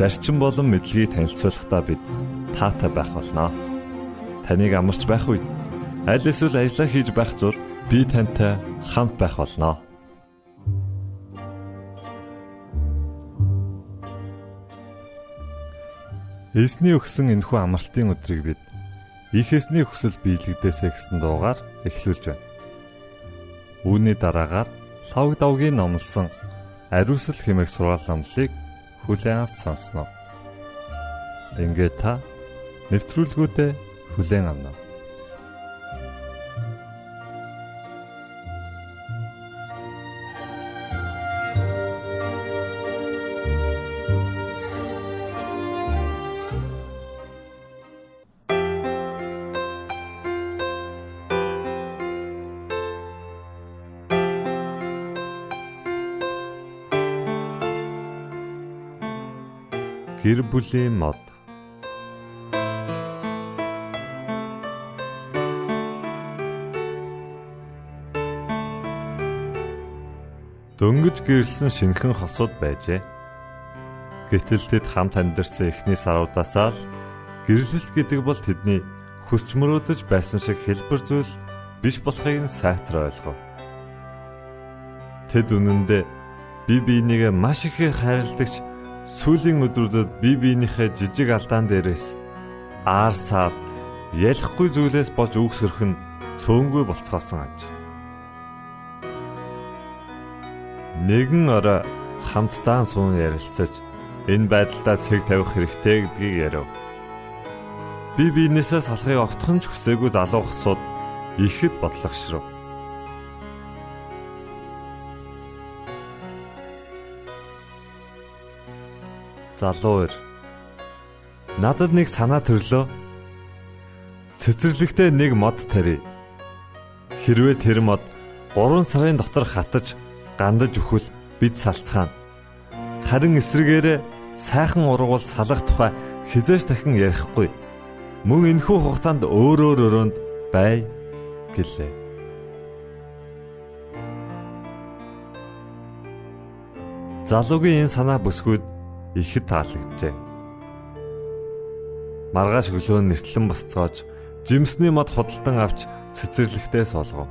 зарчим болон мэдлэгийг танилцуулахдаа бид таатай байх болноо. Таныг амарч байх үед аль эсвэл ажиллаа хийж байх зур би тантай хамт байх болноо. Эсний өгсөн энэхүү амралтын өдрийг бид их эсний хүсэл биелэгдээсэ гэсэн дуугаар эхлүүлж байна. Үүний дараагаар лав давгийн номлосон ариусл хэмээх сургаал номлыг хүлээн авч сонсноо. Ингээд та нэвтрүүлгүүдэд хүлээн авна. Бүлийн мод Дөнгөж гэрэлсэн шинхэн хосууд байжээ. Гэтэл тэд хамт амьдарсан эхний саруудаасаа л гэрлэлт гэдэг бол тэдний хүсч мөрөөдөж байсан шиг хэлбэр зүйл биш болохыг нь сайтар ойлгов. Тэд үнэндээ бие биенийгээ маш ихээр хайрладагч сүүлийн өдрүүдэд бие биенийхээ жижиг алдаан дээрээс аар саад ялахгүй зүйлээс болж үгсөрөх нь цөөнгүй болцгоосон аж. Нэгэн орой хамтдаа суун ярилцаж энэ байдлаа цэг тавих хэрэгтэй гэдгийг ярив. Би биенээсээ салахыг огтхон ч хүсээгүй залуу хсууд ихэд бодлогошров. Залуу ир. Надад нэг санаа төрлөө. Цэцэрлэгтээ нэг мод тарья. Хэрвээ тэр мод 3 сарын дотор хатаж гандаж өхвөл бид салцгаана. Харин эсрэгээрээ сайхан ургуул салах тухай хизээш дахин ярихгүй. Мөн энэхүү хугацаанд өөрөөр өрөөнд бай гэлээ. Залуугийн энэ санаа бүсгүйд ихэд таалагджээ. Маргааш өглөө нэртлэн босцоож жимсний мод худалдан авч цэцэрлэгтээ суулгав.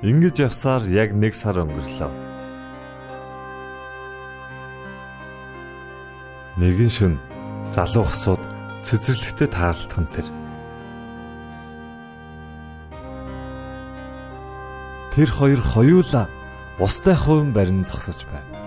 Ингиж явсаар яг нэг сар өнгөрлөө. Нэгэн шөн залуу хсууд цэцэрлэгтээ таарлтхан тэр. Тэр хоёр хоёулаа устай хувин барин зогсож байв.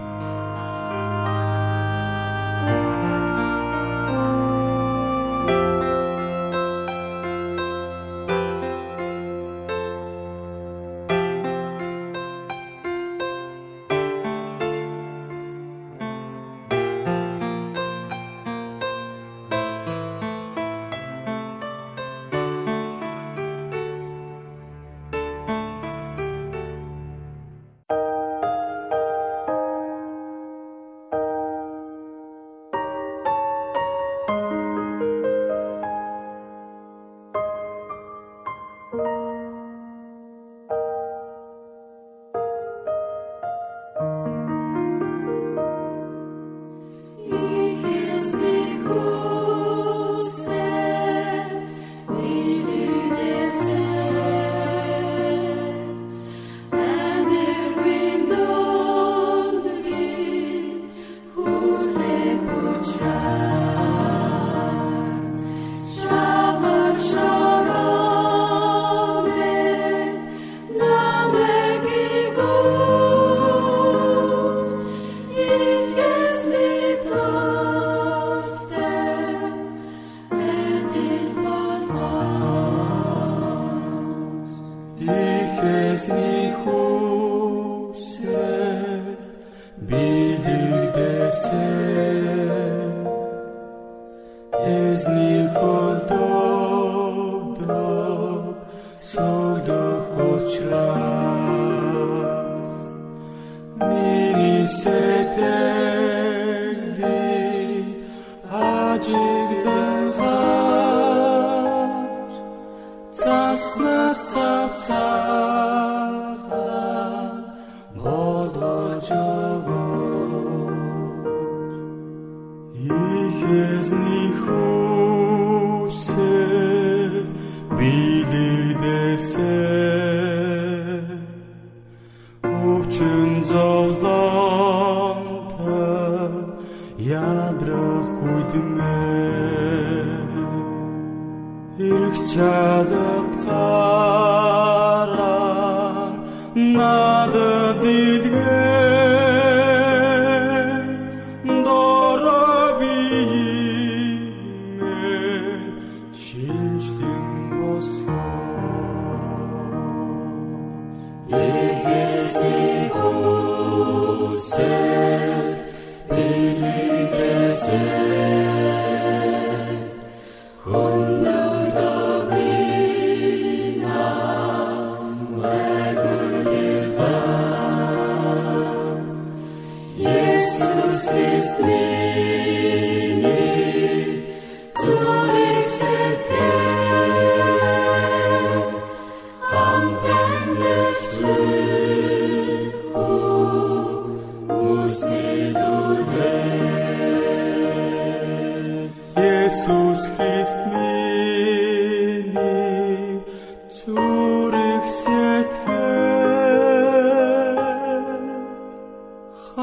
За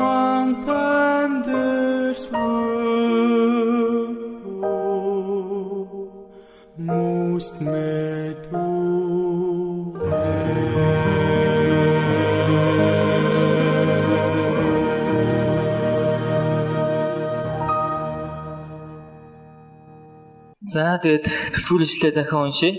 тэгээд төлөвлөжлээ дахин уншия.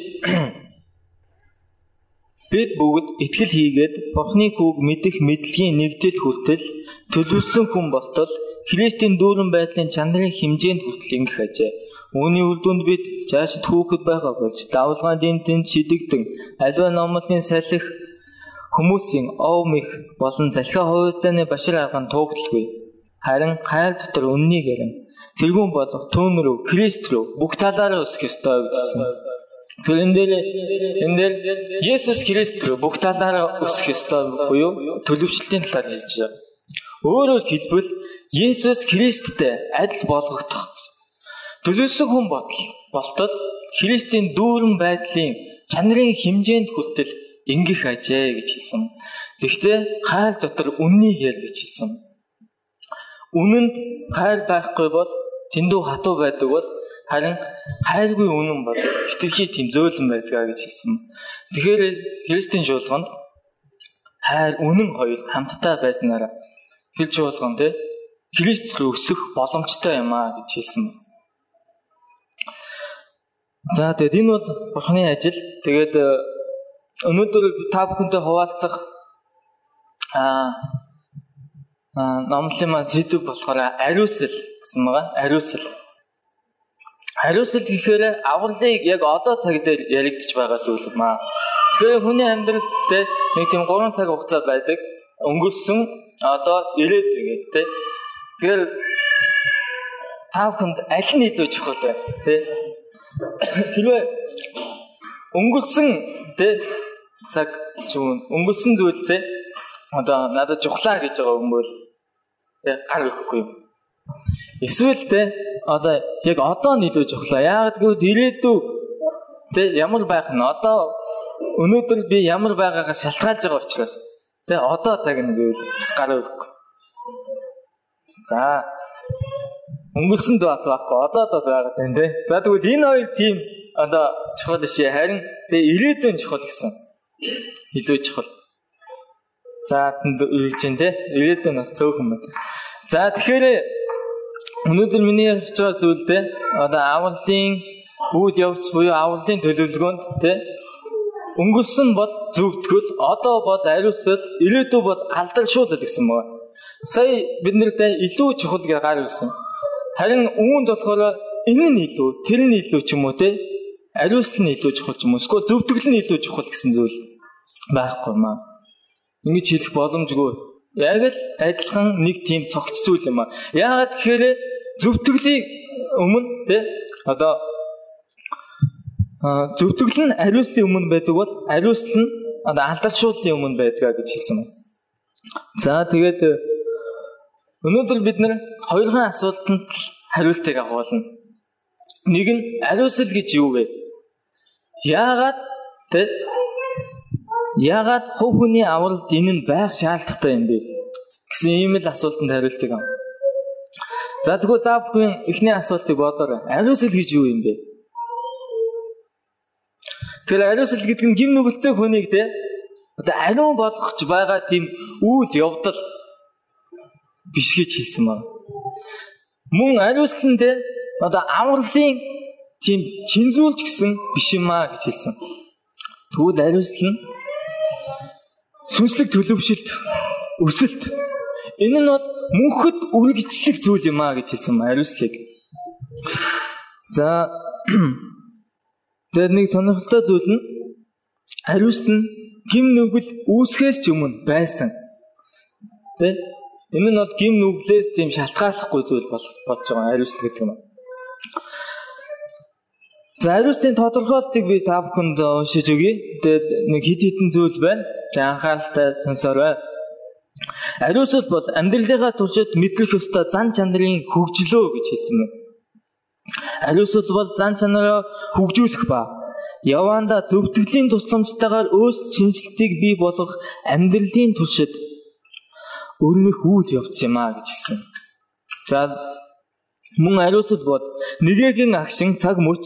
Бид бүгд итгэл хийгээд Бурхны хүүг мэдэх мэдлэгийн нэгдэл хүртэл төлөвлөсөн хүн болтол Христийн дүүрэн байдлын чанарын хэмжээнд хүртэл ингэх ажээ. Үүний үр дүнд бид жаашд хүүхэд байгаа болж давлгаан дэнтэнд шидэгдэн аливаа номлын салхих хүмүүсийн ов мэх болон залхиа хувьдааны башир арган туугдалгүй. Харин хайр дотор үннийг ярина тэрүүн болох түүн рүү Крист рүү бүх талаараа өсөх ёстой гэсэн. Тэр энэ дээр энэ дээр Есүс Христ рүү бүх талаараа өсөх ёстой буюу төлөвчлөлтийн талаар хэлж байгаа. Өөрөөр хэлбэл Есүс Христтэй адил болгогдох. Төлөвсөн хүн бодол болтол Христийн дүүрэн байдлын чанарын хэмжээнд хүртэл ингэх ажээ гэж хэлсэн. Гэхдээ хайр дотор үннийг яар гэж хэлсэн. Үнэнд хайр байхгүй бол Тэндүү хатуу байдаг бол харин хайргүй үнэн бол хитрхи тийм зөөлөн байдгаа гэж хэлсэн. Тэгэхээр Христийн жуулганд хайр үнэн хоёр хамтдаа байснараа тэр жуулган те Христ рүү өсөх боломжтой юм аа гэж хэлсэн. За тэгээд энэ бол Бурхны ажил. Тэгээд э, өнөөдөр та бүхэнтэй хуваалцах аа номлын маань сэдв болохоор ариусэл гэсэн байгаа. Ариусэл. Ариусэл гэхээр авралыг яг одоо цаг дээр яригдчих байгаа зүйл юм аа. Тэгэхээр хүний амьдралд нэг тийм 3 цаг хугацаа байдаг. Өнгөрсөн одоо ирээд ингээд тий. Тэгэхээр та бүхэнд аль нь илүү чухал вэ? Тий. Хэрвээ өнгөрсөн тий цаг зүүн өнгөрсөн зүйл тий одоо надад жухлаа гэж байгаа юм бол тэг гар өгөхгүй юм. Эсвэл тэ одоо яг одоо нийлүүлж явахлаа. Яагаад гэвэл ирээдүй тэ ямар байх нь одоо өнөөдөр би ямар байгаагаа шалтгаалж байгаа учраас тэ одоо цаг нь гэвэл бас гар өгөхгүй. За өнгөрсөн дат байхгүй одоо одоо байгаа тань тэ. За тэгвэл энэ хоёр тийм одоо чухал шээ харин тэ ирээдүйн чухал гэсэн. Илүү чухал. За тэнд үйлж дээ тэ. Ирээдүйн бас цөөхөн байна. За тэгэхээр өнөөдөр миний ярьж байгаа зүйл те одоо авралын үйл явц буюу авралын төлөвлөгөөнд те өнгөрсөн бол зөвтгөл одоо бол ариусэл ирээдүй бол алдаршуулал гэсэн байна. сая бид нарт илүү чухал гэж гар ирсэн. Харин үүнд болохоор энэ нь илүү, тэр нь илүү ч юм уу те ариусл нь илүү чухал ч юм уу эсвэл зөвтгөл нь илүү чухал гэсэн зүйл байхгүй маа. Ингэж хэлэх боломжгүй. Яг л адилхан нэг тийм цогц зүйл юм аа. Яагаад тэгэхээр зөвтгөлийг өмнө те одоо зөвтгөл нь ариуслын өмнө байдаг бол ариусл нь алдаршууллын өмнө байдаг гэж хэлсэн юм. За тэгээд өнөөдөр бид нэр хоёрхан асуултанд хариултыг агуулна. Нэг нь ариусл гэж юу вэ? Яагаад тэ яагаад хувь хүний авралд энэ нь байх шаардлагатай юм бэ? гэсэн ийм л асуултанд хариултыг ав. За тэгвэл та бүхэн эхний асуултыг бодоорой. Ариусл гэж юу юм бэ? Тэгэхээр ариусл гэдэг нь гим нүгэлтэй хүнийг те одоо ариун болгохч байгаа тийм үйл явдал биш гэж хэлсэн байна. Мөн ариусл нь те одоо авралын тийм чинзүүлж гисэн биш юм аа гэж хэлсэн. Тэгвэл ариусл нь сүнслэг төлөвшөлт өсөлт энэ нь бол мөнхөд үргэлжлэх зүйл юм аа гэж хэлсэн ариуслыг. За тэгээд нэг сонирхолтой зүйл нь ариусл нь гим нүгэл үүсгээс ч өмнө байсан. Тэ энэ нь бол гим нүглээс тийм шалтгааллахгүй зүйл болж байгаа ариусл гэдэг юм. За ариустын тодорхойлтыг би та бүхэнд уншиж өгье. Тэгээд нэг хит хитэн зүйл байна. За анхааралтай сонсоорой. Ариусл бол амьдралынхаа туршид мэдлэх ёстой зан чанарын хөгжлөө гэж хэлсэн байна. Ариусл бол зан чанараа хөгжүүлэх ба яванда зөвтгөлийн тусламжтайгаар өөс шинжилтийг бий болгох амьдралын туршид өрнөх үйл явц юм а гэж хэлсэн. За мөн ариусл бол нэгэгийн агшин цаг мөч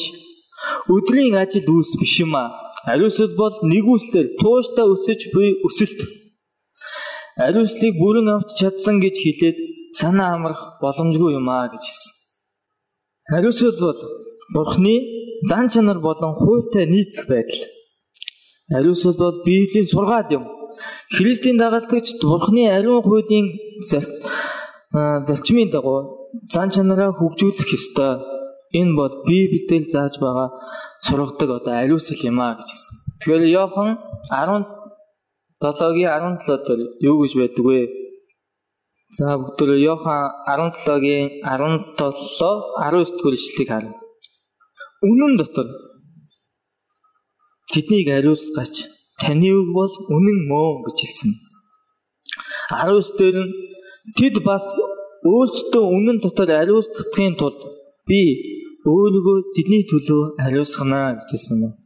Өдрийн ажил үүс биш юм аа. Ариусл бол нэгүслэр тууштай өсөж буй өсөлт. Ариуслыг бүрэн авч чадсан гэж хэлээд санаа амрах боломжгүй юм аа гэж хэлсэн. Ариусл бол Бурхны зан чанар болон хуультай нийцэх байдал. Ариусл бол Библийн сургаал юм. Христийн дагалдагч Бурхны ариун хуулийн залчмын дагуу зан чанараа хөгжүүлэх ёстой Энэ бол Библиэл зааж байгаа сургадаг одоо ариусл юм а гэж хэлсэн. Тэгэхээр Иохан 17-гийн 17 дээр юу гэж байдаг вэ? За бүгдөө Иохан 17-гийн 17 19 дугаар ишлэгийг харна. Үнэн дотор тэднийг ариусгаач таны үг бол үнэн мөө гэж хэлсэн. 19 дээр нь тэд бас өөрсдөө үнэн дотор ариусгахын тулд би өөрийгөө тэдний төлөө хариуцгана гэж хэлсэн байна.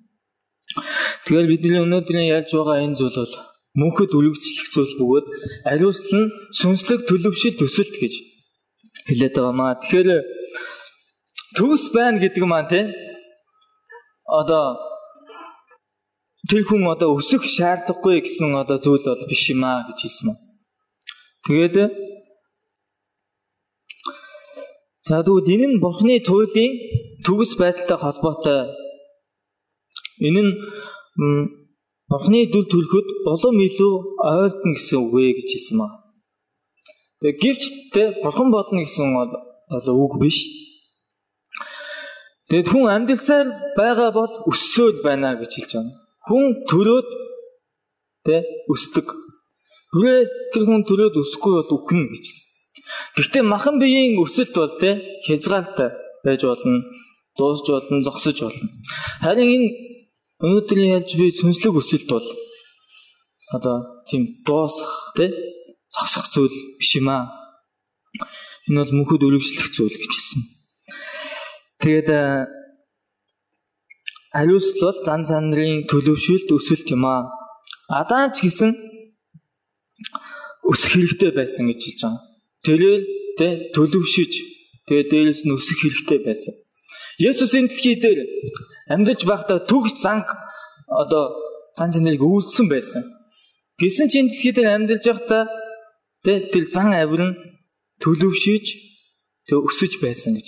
Тэгэхээр бидний өнөөдрийн ярьж байгаа энэ зүйл бол мөнхөд үлэгчлэх зүйл бөгөөд ариусл нь сүнслэг төлөвшил төсөлт гэж хэлээд байгаа маа. Тэгэхээр төгс байна гэдэг маань те одоо тэр хүн одоо өсөх шаардлагагүй гэсэн одоо зүйл бол биш юм аа гэж хэлсэн маа. Тэгээд За тэгвэл энэ нь Бурхны туйлын төгс байдалтай холбоотой. Энэ нь Бурхны дүр төрхөд улам илүү ойртон гэсэн үг ээ гэж хэлсэн маа. Тэгээ гэвч тэ Бурхан болно гэсэн одоо үг биш. Тэгэд хүн амьдралсаар байгаа бол өссөөл байна гэж хэлж байна. Хүн төрөөд тэ өсдөг. Хүрээ тэр хүн төрөөд өсөхгүй бол үхнэ гэж хэлсэн. Гэхдээ махан биеийн өсөлт бол тэ хязгаартай байж болно, дуусж болно, зогсож болно. Харин энэ өнөөдрийн ялж буй сүнслэг өсөлт бол одоо тийм дуусах тэ зогсох зүйл биш юм аа. Энэ бол мөнхөд үргэлжлэх зүйл гэж хэлсэн. Тэгээд ариусл бол зан занрын төлөвшөлт өсөлт юм аа. Адам ч гэсэн өсөх хэрэгтэй байсан гэж хэлж байгаа. Тэрээр тэ төлөвшөж тэгээ дээрээс нь өсөх хэрэгтэй байсан. Есүс энэ дэлхий дээр амьдарч байхдаа төгс занг одоо цан чанарыг үйлдсэн байсан. Гэсэн чинь дэлхий дээр амьдарч байхдаа тэ тэр зан авир нь төлөвшөж тэгээ өсөж байсан гэж.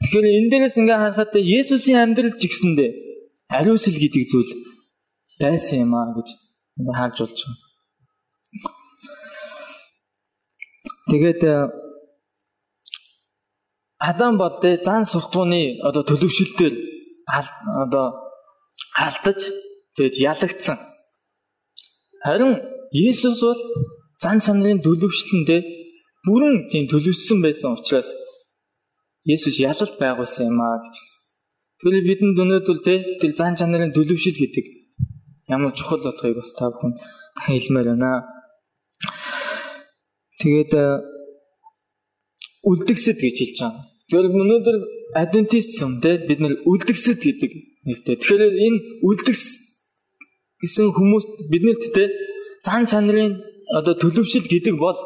Тэгэхээр энэ дээрээс ингээ харахад Есүсийн амьдрал ч гэсэндээ ариусл гэдэг зүйл байсан юм аа гэж харж болж байгаа. Тэгээд Адам бол зан суртууны одоо төлөвшөлтөөр одоо алдаж тэгээд ялагдсан. Харин Иесус бол зан чанарын төлөвшлөндөө бүрэн тийм төлөвшсөн байсан учраас Иесус ялалт байгуулсан юм аа гэж хэлсэн. Тэгвэл бидэнд өнөөдөр тэр зан чанарын төлөвшил гэдэг ямар чухал болохыг бас та бүхэн хэлмээр байна. Тэгээд үлдгэсэд гэж хэлж байгаа. Тэгэхээр өнөөдөр адвентистсм те бид нар үлдгэсэд гэдэг нэртэй. Тэгэхээр энэ үлдгэс гэсэн хүмүүс биднэрт те зан чанарын одоо төлөвшил гэдэг бол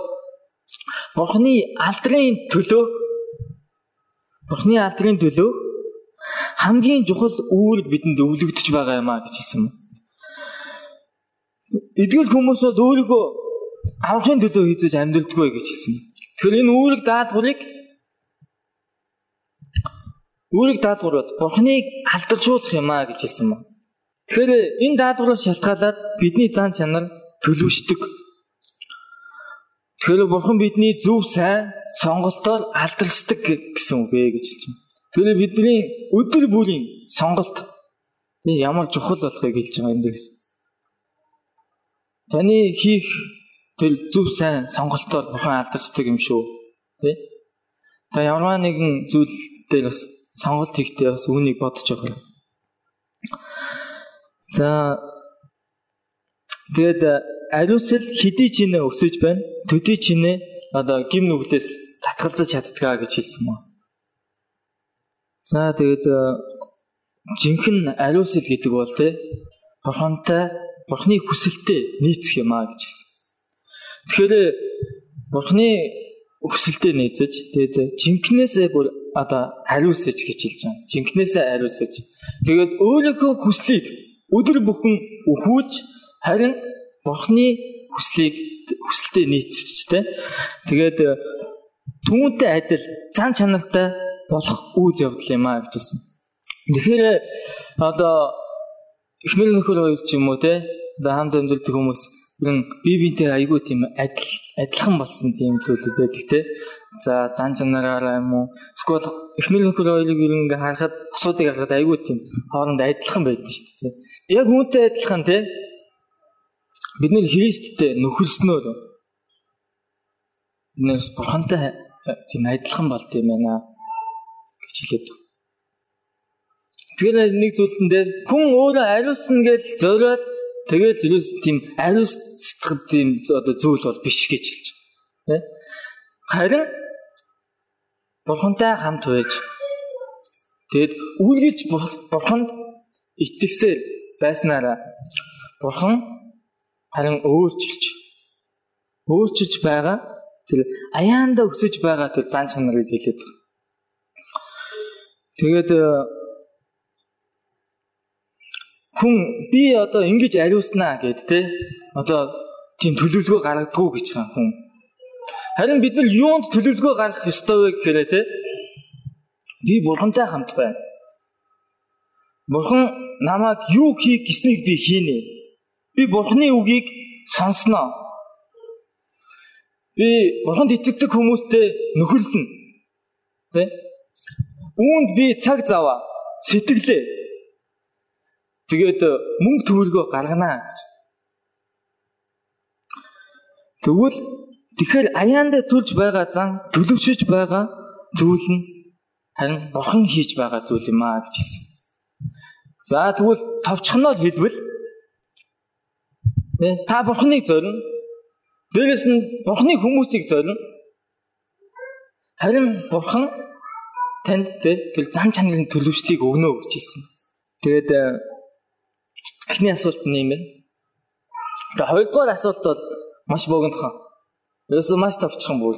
Бурхны алдрын төлөө Бурхны алдрын төлөө хамгийн чухал үүрэг бидэнд өвлөгдөж байгаа юм а гэж хэлсэн. Эдгээр хүмүүс бол өөрийгөө аврахын төлөө хийж амьдралдаггүй гэж хэлсэн. Тэгэхээр энэ үүрэг даалгаврыг үүрэг даалгаврууд Бурхныг алдаршуулах юм а гэж хэлсэн ба. Тэгэхээр энэ даалгавраас шалтгаалаад бидний зан чанар төлөвшдөг. Тэгэхээр Бурхан бидний зөв сайн сонголтоор алдаршдаг гэсэн үг ээ гэж хэлж байна. Тэгэхээр бидний өдөр бүрийн сонголт ямар чухал болохыг хэлж байгаа юм дээрээс. Таны хийх тэр зөв сайн сонголтоор Бурхан алдаршдаг юм шүү. Тэ? Та ямар нэгэн зүйл дээр бас сонголт хийхдээ бас үүнийг бодож байгаа. За тэгээд ариусл хэдий чинээ өсөж байна. Төдий чинээ одоо гим нүглээс татгалзаж чаддгаа гэж хэлсэн мөн. За тэгээд жинхэнэ ариусл гэдэг бол тэ бурхантай бурхны хүсэлтэд нийцэх юм а гэж хэлсэн. Тэгэхээр бурхны хүсэлтэд нийцэж тэгээд жинхнээсээ бүр одоо ариусаж гэж хэлж байгаа. Жинхнээсээ ариусаж. Тэгээд өөрийнхөө хүслийг өдөр бүхэн өхүүлж харин Бурхны хүслийг хүсэлтэд нийцэж тэ. Тэгээд түүнтэй адил зан чанартай болох үйл явдал юм а гэжсэн. Тэгэхээр одоо эхнэр нөхөр хоёр ч юм уу те одоо хамт амьдардаг хүмүүс ер нь бие биентэй айгүй тийм адил адилхан болсон тийм зүйл байдаг те. За зан чанараараа юм уу эсвэл эхнэр нөхөр хоёрыг ер нь ингээ харахад асуудыг харахад айгүй тийм хоорондоо адилхан байдаг шүү дээ. Яг үүнтэй адилхан те бид нэр Христтэй нөхөрснөөр биднээс бурхантай тийм адилхан болд юм байна гэж хэлээд. Тэгэхээр нэг зүйлтэн дээр хүн өөрөө ариусна гэж зориод тэгээд юус тийм ариусдах тийм одоо зүйл бол биш гэж хэлж байна. Харин бурхантай хамт байж тэгэд үргэлж бурханд итгэсээр байснараа бурхан харин өөрчилж өөрчилж байгаа тэр аяанда өсөж байгаа тэр зан чанарыг хэлээд. Тэгээд хүн би одоо ингэж ариуснаа гэд те одоо тийм төлөвлөгөө гаргадгүй гэж байгаа хүн. Харин бид нар юунд төлөвлөгөө гаргах ёстой вэ гэхээр те би бурхантай хамт байна. Бурхан намайг юу хийх гэснийг би хийнэ. Би бурхны үгийг сонсноо. Би бурханд итгэдэг хүмүүстэй нөхөрлөн. Тэ? Үүнд би цаг заваа, сэтгэлээ. Тэгээд мөнгө төгрөгөө гарганаа гэж. Тэгвэл тэгэхээр аяанда төлж байгаа зан, төлөвшөж байгаа зүйл нь харин бурхан хийж байгаа зүйл юм аа гэж хэлсэн. За тэгвэл товчхоноор хэлбэл та бурханыг зорино. Дээрээс нь бурханы хүмүүсийг зорино. Харин бурхан танд тэр зан чанарын төлөвшлийг өгнө гэж хэлсэн. Тэгээд э, эхний асуулт нь юм байна. Тэгээд хоёрдугаар асуулт бол маш богинохон. Ерөөсөө маш товчхон бүр.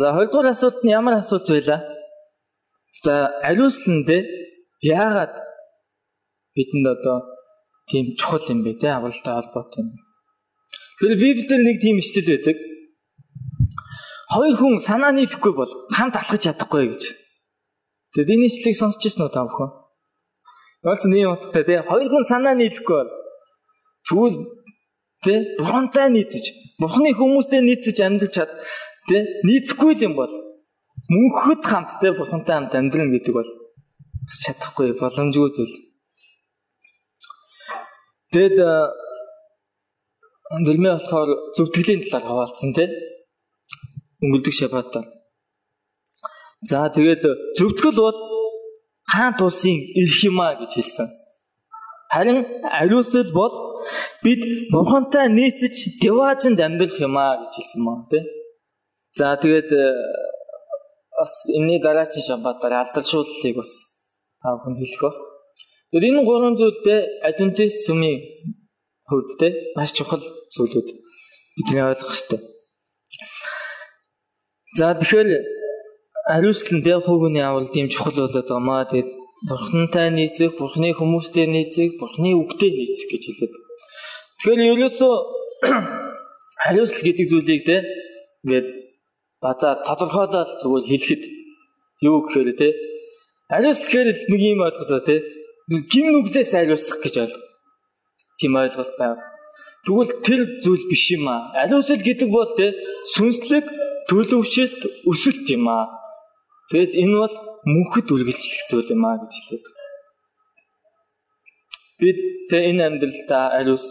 За хоёрдугаар асуулт нь ямар асуулт байлаа? За ариуслан дээр яагаад бидэнд одоо тийм чухал юм бэ те авралтай холбоотой юм. Тэгэхээр Библиэлд нэг тийм ишлэл байдаг. Хоёр хүн санаа нийлэхгүй бол хамт алхаж чадахгүй гэж. Тэгээд энэ ишлэлийг сонсч ирсэн үү та бүхэн? Уулз нэг утгатай тий. Хоёр хүн санаа нийлэхгүй бол тэгвэл Тэ? Бурхантай нийцэж, Бурханы хүмүүстэй нийцэж амьдрах чад тэ? Нийцэхгүй юм бол мөнхөд хамт тэ Бурхантай хамт амьдрах гэдэг бол бас чадахгүй боломжгүй зүйл. Тэгэд Нэрмээ болохоор зөвтгөлийн талаар хаваалцсан тийм өнгөрдөг шабатаар. За тэгээд зөвтгөл бол хаан тулсын эрх юмаа гэж хэлсэн. Харин ариусл бол бид бурхантай нийцэж деваажинд амьдрах юмаа гэж хэлсэн мөн тийм. За тэгээд бас энэний дараагийн шабатаар алдаршууллыг бас та бүхэн хэлэх ба. Тэгэхээр энэ гурван зүйлдээ адвентист сүмийн хувьд те маш чухал зүйлүүд бидний ойлгох хэрэгтэй. За тэгэхээр ариуслан дээр хүүгний авал тийм чухал болоод байгаамаа. Тэгээд бурхнтай нийцэх, бурхны хүмүүстэй нийцэх, бурхны үгтэй нийцэх гэж хэлээд. Тэгэхээр ерөөсөө ариусл гэдэг зүйлийг те ингээд базаа тодорхойлоод зүгээр хэлэхэд юу гэхээр те ариусл гэхээр нэг юм ойлгохоо те гим нүглээс ариусгах гэж ойлго тийм ойлголт байв. Тэгвэл тэр зүйл биш юм аа. Ариусэл гэдэг бол тэ сүнслэг төлөвшөлт өсөлт юм аа. Тэгэд энэ бол мөнхөд үргэлжлэх зүйл юм аа гэж хэлээд. Бид тэ энэ амьдралдаа ариус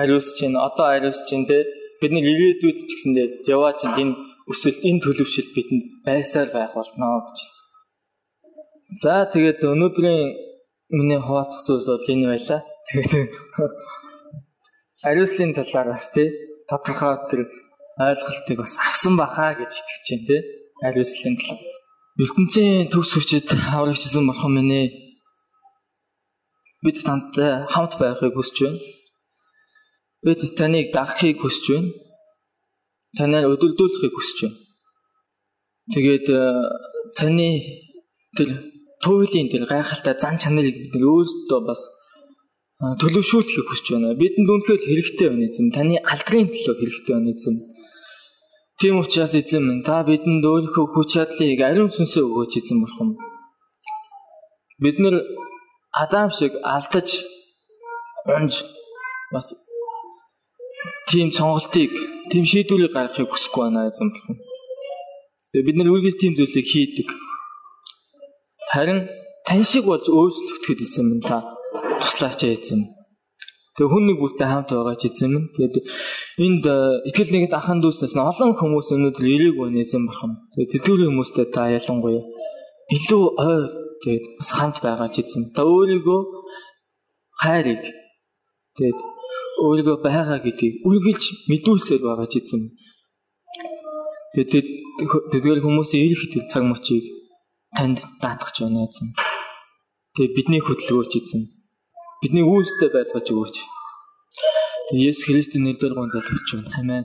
ариус чинь одоо ариус чинь тэ бидний ирээдүйд ч гэсэндээ яваа чинь энэ өсөлт энэ төлөвшөлт бидэнд байсаар байх болно гэж. За тэгээд өнөөдрийн миний хуваалцах зүйл бол энэ байлаа. Тэгээд ариуслын талаар бас тий тодорхой тэр ойлголтыг бас авсан бахаа гэж итгэж байна тий ариуслын талаар. Ертөнцийн төгс хүчит аврагч эзэн болох минь бид тантай хамт байхыг хүсэж байна. Бид таныг дагахыг хүсэж байна. Танаар өдөлдүүлэхийг хүсэж байна. Тэгээд цааны тэр туйлын тэр гайхалтай зан чанарыг бид өөрсдөө бас төлөвшүүлэхийг хүсэж байна. Бидэнд үнэхээр хэрэгтэй байна эзэм. Таны алдрын төлөө хэрэгтэй байна эзэм. Тийм учраас эзэм та бидэнд өөрийнхөө хүч чадлыг ариун сүнсээ өгөөч эзэм бурхан. Бид нэр Адам шиг алдаж унж бас тийм сонголтыг, тийм шийдвэрийг гаргахыг хүсэхгүй байна эзэм бурхан. Тэгээ бид нар үргэлж тийм зүйлийг хийдэг. Харин тань шиг болж өөрчлөгдөхэд эзэм та туслаач эзэм. Тэгээ хүн нэг бүртээ хамт байгаа ч эзэм. Тэгээд энд э, итгэл нэгт ахын дүүснээс нь олон хүмүүс өнөөдөр ирээг байна эзэм бахан. Тэгээд тэтгэврийн хүмүүстэй та ялангуяа илүү ой тэгээд бас хамт байгаа ч эзэм. Та өөрийгөө хайрыг тэгээд өөрийгөө байгаа гэдгийг үргэлж мэдүүлсээр байгаа ч эзэм. Тэгээд тэдгээр хүмүүсийн ирэх тэр цаг мөчийг танд даатгах ч байна эзэм. Тэгээ бидний хөдөлгөөч эзэм бидний үүстэй байлгаж өгөөч. Есүс Христийн нэрээр гон залбирч байна. Амен.